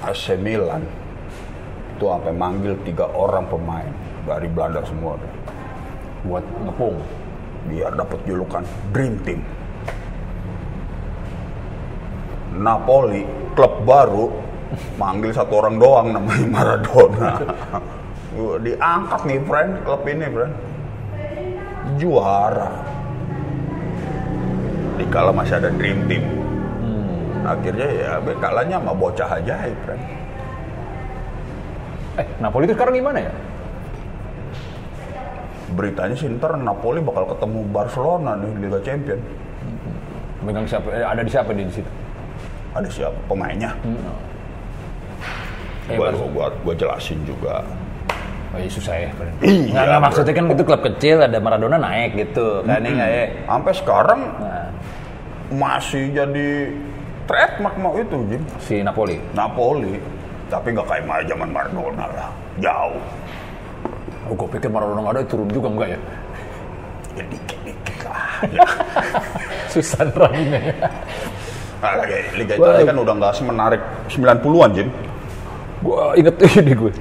AC Milan itu sampai manggil tiga orang pemain dari Belanda semua Buat ngepung. biar dapat julukan Dream Team. Napoli klub baru manggil satu orang doang namanya Maradona. Diangkat nih friend klub ini friend. Juara. Dikala masih ada Dream Team. Akhirnya ya kalahnya sama bocah ajaib friend. Eh, Napoli itu sekarang gimana ya? Beritanya sih ntar Napoli bakal ketemu Barcelona nih Liga Champion. Megang siapa? eh, ada di siapa di situ? Ada siapa pemainnya? Eh, Gua, gua, gua jelasin juga. Oh, iya, susah ya. Iya, Nggak, nggak, maksudnya kan itu klub kecil ada Maradona naik gitu. Kan ini nggak ya? Sampai sekarang Nah, masih jadi trademark mau itu Jim. si Napoli. Napoli. Tapi nggak kayak ma- zaman Maradona lah. Jauh. Oh, gue pikir Maradona nggak ada turun juga enggak ya? Ya dikit-dikit lah. Ya. Susah nerangnya. Nah, lagi Liga Italia kan udah nggak semenarik 90-an Jim. gue inget ini gue.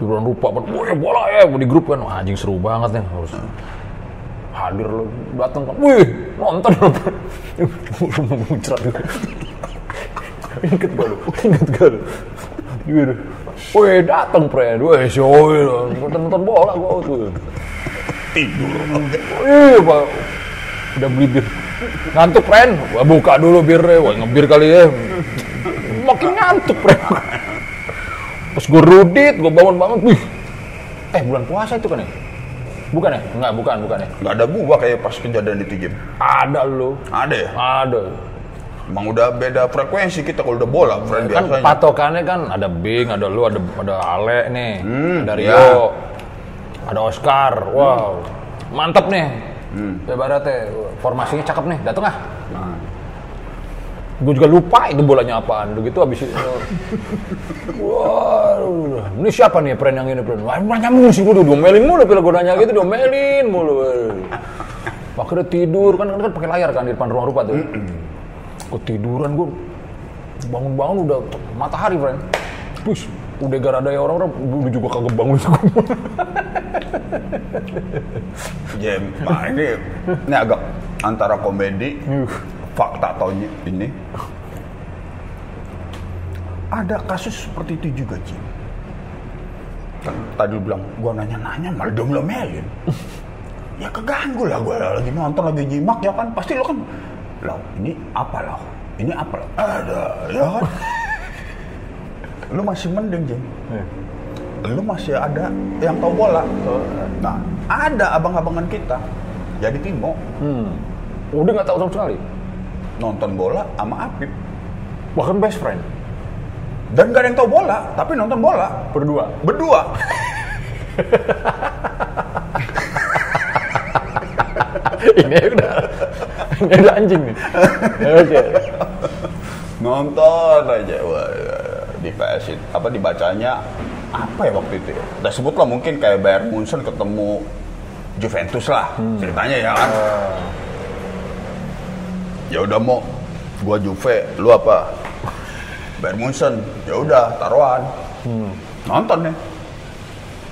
Bulan lupa, wah bola ya di grup kan, Wah, anjing seru banget nih harus hadir lo datang kan, wih nonton lo, muncrat gue. Ingat gak lu? Ingat gak lu? Gitu. Wih datang friend, wih show lo, nonton bola gue tuh. Tidur. Wih pak, udah beli bir. Ngantuk friend, gua buka dulu birnya, wah ngebir kali ya. Makin ngantuk friend. Pas gue rudit, gue bangun-bangun, wih. Eh bulan puasa itu kan ya? Bukan ya? Enggak, bukan, bukan ya. Nggak ada gua kayak pas kejadian itu Jim. Ada lo. Ada ya? Ada. Emang udah beda frekuensi kita kalau udah bola, friend Kan biasanya. patokannya kan ada Bing, ada lu, ada ada Ale nih, Hmm, ada ya. Rio, ada Oscar. Wow, mantep nih. Hmm. Ibaratnya formasinya cakep nih, dateng ah. Nah, Gue juga lupa itu bolanya apaan. Begitu habis itu. Waduh, ini siapa nih pren yang ini pren? Wah, nanya mulu sih gue diomelin mulu bila gue nanya gitu diomelin mulu. Akhirnya tidur kan kan pakai layar kan di depan ruang rupa tuh. Ketiduran gue bangun-bangun udah matahari pren. Terus udah gara ada orang-orang gue juga kagak bangun Jim, nah ini ini agak antara komedi, fakta atau ny- ini. Ada kasus seperti itu juga, Jim. Kan tadi lu bilang, gua nanya-nanya malah diomelin. ya keganggu lah gua lagi nonton lagi nyimak ya kan pasti lo kan lah ini apa lah ini apa lah ada ya kan lu masih mending Jim lu masih ada yang tahu bola. Nah, ada abang-abangan kita jadi Timo Hmm. Udah nggak tahu sama sekali. nonton bola sama Apip Bahkan best friend. dan gak ada yang tahu bola, tapi nonton bola Berdua. berdua. ini udah udah anjing nih. Oke. nonton aja Wah, di PS apa dibacanya apa ya waktu itu ya? Udah sebut lah mungkin kayak Bayern Munchen ketemu Juventus lah ceritanya ya kan. Ya udah mau gua Juve, lu apa? Bayern Munchen. Ya udah taruhan. Nonton nih.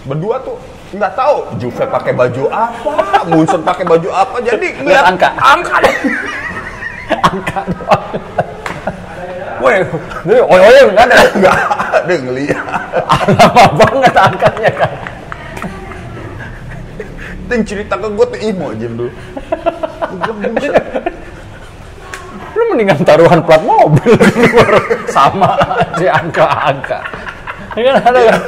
Berdua tuh nggak tahu Juve pakai baju apa, Munchen pakai baju apa. Jadi ngeliat angka. angka deh. Angka doang. Weh, ini oi oi nggak ada. Nggak ada ngeliat. Lama banget angkanya kan. Ting cerita ke gue tuh imo aja dulu. Lu mendingan taruhan plat mobil sama aja angka-angka. Ini kan ada kan?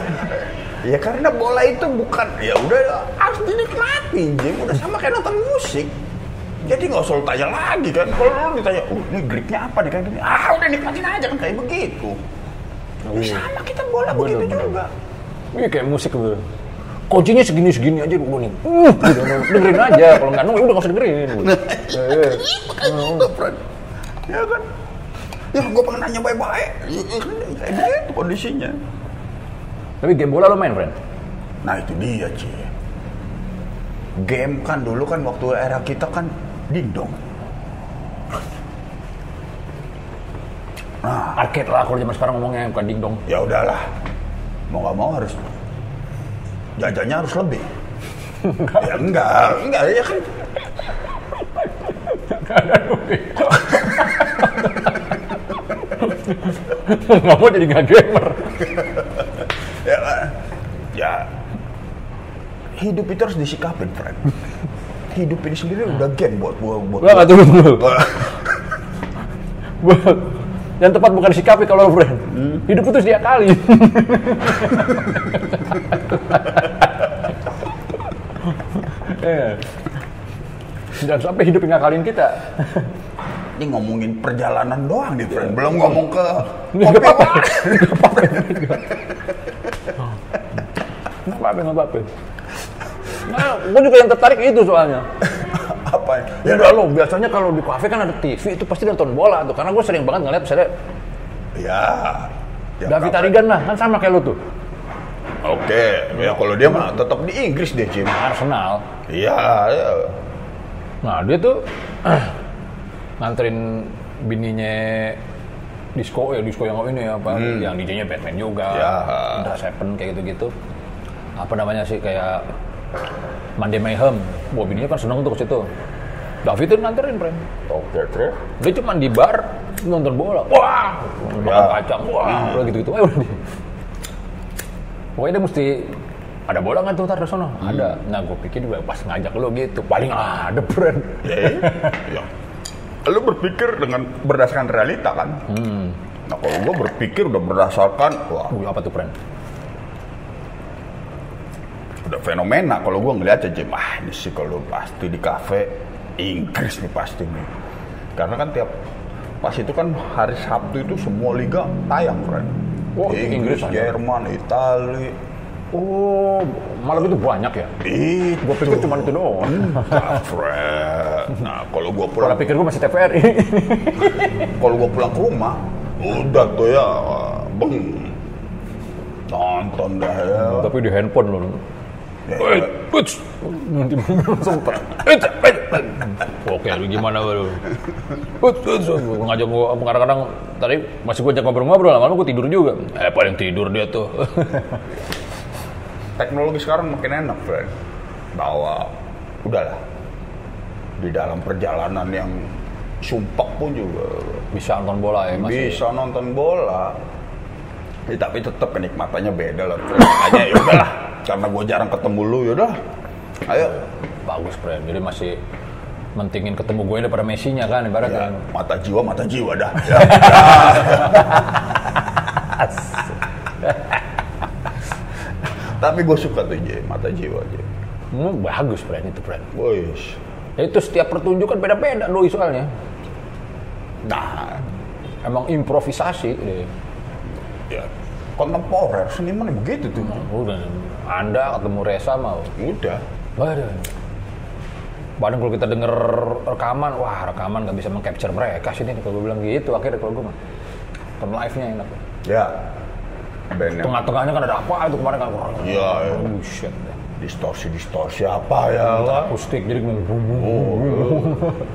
Ya karena bola itu bukan ya udah harus dinikmati, Jim. Udah sama kayak nonton musik. Jadi nggak usah tanya lagi kan. Kalau lu ditanya, oh ini gripnya apa nih gini. Ah udah nikmatin aja kan kayak begitu. Ya, sama kita bola begitu bener. juga. Iya kayak musik gitu. Kuncinya segini-segini aja dulu nih. Uh, udah, dengerin aja. Kalau nggak nunggu udah nggak usah dengerin. Iya, iya. Makanya itu, friend. Ya kan. Ya gue pengen nanya baik-baik. Ya, ya, Kayak begitu kondisinya. Tapi game bola lo main, friend? Nah itu dia Ci. Game kan dulu kan waktu era kita kan Dingdong. Arcade lah kalau zaman sekarang ngomongnya bukan dingdong. Ya udahlah. Mau nggak mau harus jajannya harus lebih. ya enggak, enggak ya kan. Nggak mau jadi nggak gamer. Ya, kan? ya hidup itu harus disikapin, friend. Hidup ini sendiri udah game buat buat buat. Gua tunggu dulu. buat- yang tepat bukan disikapi kalau friend. Hidup itu dia kali. Eh. Jangan sampai hidup yang ngakalin kita. Ini ngomongin perjalanan doang nih, friend. Belum ngomong ke nggak apa-apa. Nggak apa-apa. Nggak apa-apa. Nah, gue juga yang tertarik itu soalnya. apa ya? Ya udah lo, biasanya kalau di kafe kan ada TV, itu pasti nonton bola tuh. Karena gue sering banget ngeliat misalnya Ya. ya David apa- Arigan lah, kan sama kayak lo tuh. Oke, ya kalau dia mah tetap di Inggris deh, Jim. Arsenal. Iya, ya. Nah dia tuh nganterin bininya disco ya disco yang ini apa yang DJ-nya Batman juga, Ya. Seven kayak gitu-gitu. Apa namanya sih kayak Monday Mayhem. Wah bininya kan seneng tuh ke situ. David tuh nganterin, friend. Oke, terus. Dia cuma di bar nonton bola. Wah, makan Ya. kacang. Wah, udah gitu-gitu. Eh, udah dia. Pokoknya dia mesti ada bola nggak tuh tar sono? Ada. Nah, gue pikir juga pas ngajak lo gitu. Paling ada brand. Ya, ya. Lu berpikir dengan berdasarkan realita kan? Nah, kalau gua berpikir udah berdasarkan, wah, Wih, apa tuh brand? Udah fenomena. Kalau gua ngeliat aja, Jim, ah ini sih kalau pasti di kafe Inggris nih pasti nih. Karena kan tiap pas itu kan hari Sabtu itu semua liga tayang, friend. Oh, Inggris. Jerman, Itali. Oh, malam itu banyak ya? Itu. Gue pikir cuma itu doang. Friend. Nah, kalau gua pulang Kalau pikir gue masih TVRI. kalau gua pulang ke rumah udah tuh ya beng nonton dah ya Tapi di handphone loh. Eh, langsung. Eh, eh. Oke, lu gimana. Gua ngajak gua kadang-kadang tadi masih gua ajak ngobrol-ngobrol, lama-lama gua tidur juga. Eh, paling tidur dia tuh. teknologi sekarang makin enak friend bahwa udahlah di dalam perjalanan yang sumpah pun juga Bisa nonton bola ya, masih. bisa nonton bola Ya, tapi tetap kenikmatannya beda lah friend. makanya ya udahlah karena gue jarang ketemu lu ya udah ayo Bagus, friend. Jadi masih mentingin ketemu gue daripada Messi-nya kan ya, ibaratnya. mata jiwa mata jiwa dah ya, tapi gue suka tuh J, mata jiwa J. Hmm, bagus, friend itu, friend. Wih, Ya, itu setiap pertunjukan beda-beda doi soalnya. nah Emang improvisasi deh. Ya kontemporer seniman ya begitu tuh Udah, Anda ketemu Reza mau. udah Waduh. Padahal kalau kita denger rekaman, wah rekaman nggak bisa mengcapture mereka sih ini kalau gue bilang gitu akhirnya kalau gue mah. Nonton live-nya enak. ya band yang Tengah-tengahnya kan ada apa itu kemarin kan. Iya, iya. Oh shit. distorsi distorsi apa ya lah Akustik jadi bum, bum, bum. Oh,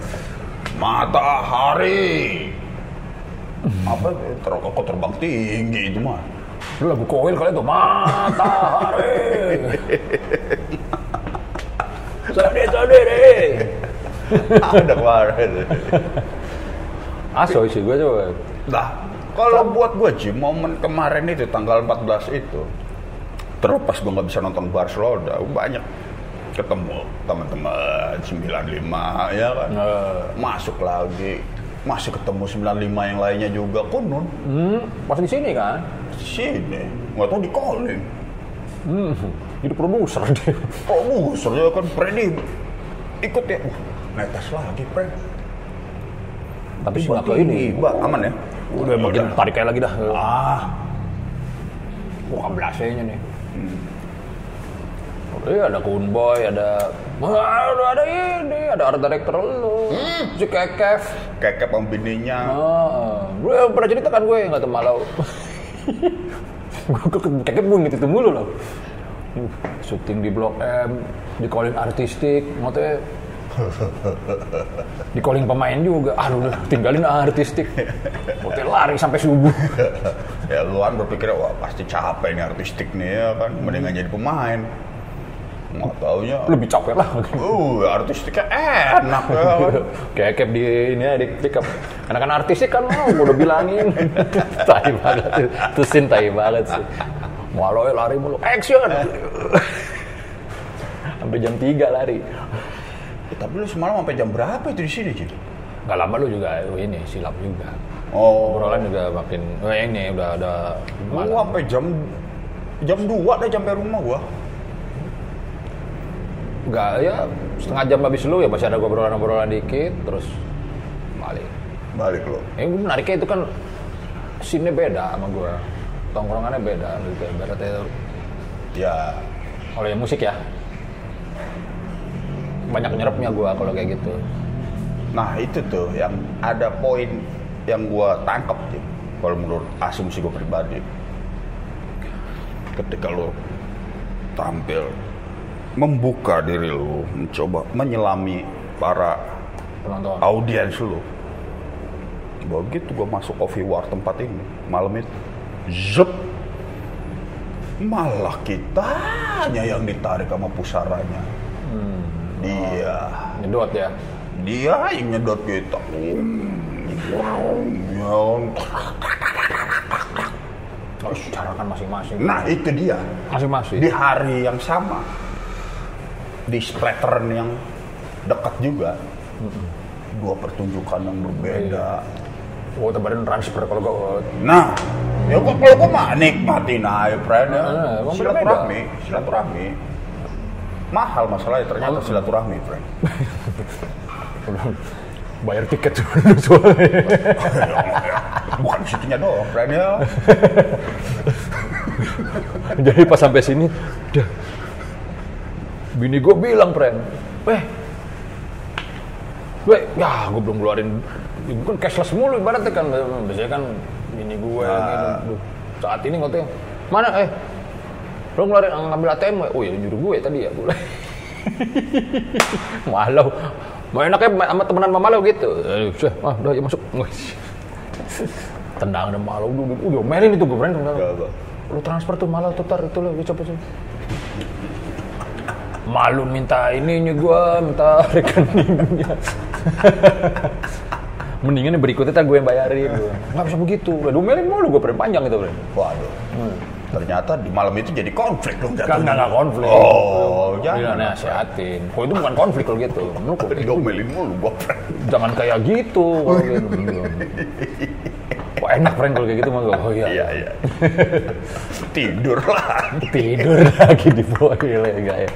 matahari apa ter kok terbang tinggi itu mah Lu lagu koil kali itu matahari. Sadar deh. ada kemarin Aso sih gue coba. nah kalau buat gue Ji momen kemarin itu tanggal 14 itu terlepas gue nggak bisa nonton Barcelona banyak ketemu teman-teman 95 ya kan Nah, masuk lagi masih ketemu 95 yang lainnya juga. Kunun hmm, pas di sini kan. sini? Nggak tahu di calling. Hmm, jadi produser dia. musuh ya kan? Freddy ikut ya. Wah, netes lagi Fred. Tapi sih nggak ke ini. Mbak, aman ya? Udah makin tarik kayak lagi dah. ah. Wah, belasenya nih. Iya, ada Kunboy, ada Wah, udah ada ini, ada art director lu. Si Kekev. kekep sama bininya Ah, gue pernah cerita kan gue nggak tahu malau. gue ke Kekev gue gitu mulu loh. Syuting di Blok M, di calling artistik, maksudnya Di calling pemain juga. Aduh, udah tinggalin artistik. Hotel lari sampai subuh. ya lu kan berpikir wah pasti capek nih artistik nih ya kan mendingan jadi pemain nggak taunya Lebih capek lah. uh artistiknya enak ya kan Kayak cap di ini ya, di pick up. Karena kan artistik kan mau gua udah bilangin. tai banget tuh. Tuh sin tai banget sih. Walau lari mulu. Action. Sampai jam 3 lari. Eh, tapi lu semalam sampai jam berapa itu di sini Cid? Gak lama lu juga ini silap juga. oh Obrolan juga makin oh ini udah ada gua malam. sampai jam jam 2 deh sampai rumah gua Enggak ya setengah jam habis lu ya masih ada obrolan-obrolan dikit terus balik. balik lo Yang menariknya itu kan scene beda sama gua. Tongkrongannya beda gitu. Ibaratnya ya kalau yang musik ya. Banyak nyerapnya gua kalau kayak gitu. nah itu tuh yang ada poin yang gua tangkap Cid. kalau menurut asumsi gua pribadi ketika lo tampil membuka diri lu mencoba menyelami para Penonton. audiens lu begitu gue masuk coffee war tempat ini malam itu zep malah kitanya yang ditarik sama pusaranya dia Nyedot ya. dia yang nyedot kita Ya, Terus cara kan masing-masing. nah itu dia Masing-masing. di hari yang sama di splattern yang dekat juga. Dua pertunjukan yang berbeda. Oh, tebarin transfer kalau gua nah ya gua kalau gua mah nikmatin aja friend ya. Ah, emang silaturahmi silaturahmi. Mahal masalahnya ternyata silaturahmi friend bayar tiket dulu soalnya. bukan situnya doang friend ya. Jadi pas sampai sini, udah. Bini gue bilang, Pren, weh, weh, ya gue belum keluarin, gue kan cashless mulu ibaratnya kan, biasanya kan bini gue, gitu. Duh, saat ini ngotong, mana eh, lo ngeluarin ngambil ATM, oh ya nyuruh gue tadi ya, gue. Malau, mau enaknya sama temenan sama malau gitu, eh, ah, udah ya masuk, tendang dan malau, udah, udah, melin itu gue, gak. lu transfer tuh malah tuh tar itu lo coba coba malu minta ininya gua minta rekeningnya. Mendingan yang berikutnya tak gue yang bayarin. Gua. nggak bisa begitu. Udah domelin mulu gue panjang itu bro waduh. Ternyata di malam itu jadi konflik dong kan nggak nggak konflik. Oh Iya, jangan. nasihatin. Kok itu bukan konflik kalau gitu. Lu kok diomelin mulu friend jangan kayak gitu. Kok enak friend kalau kayak gitu mah gua. Oh iya. iya iya tidur lagi Tidur lagi di bawah gila ya.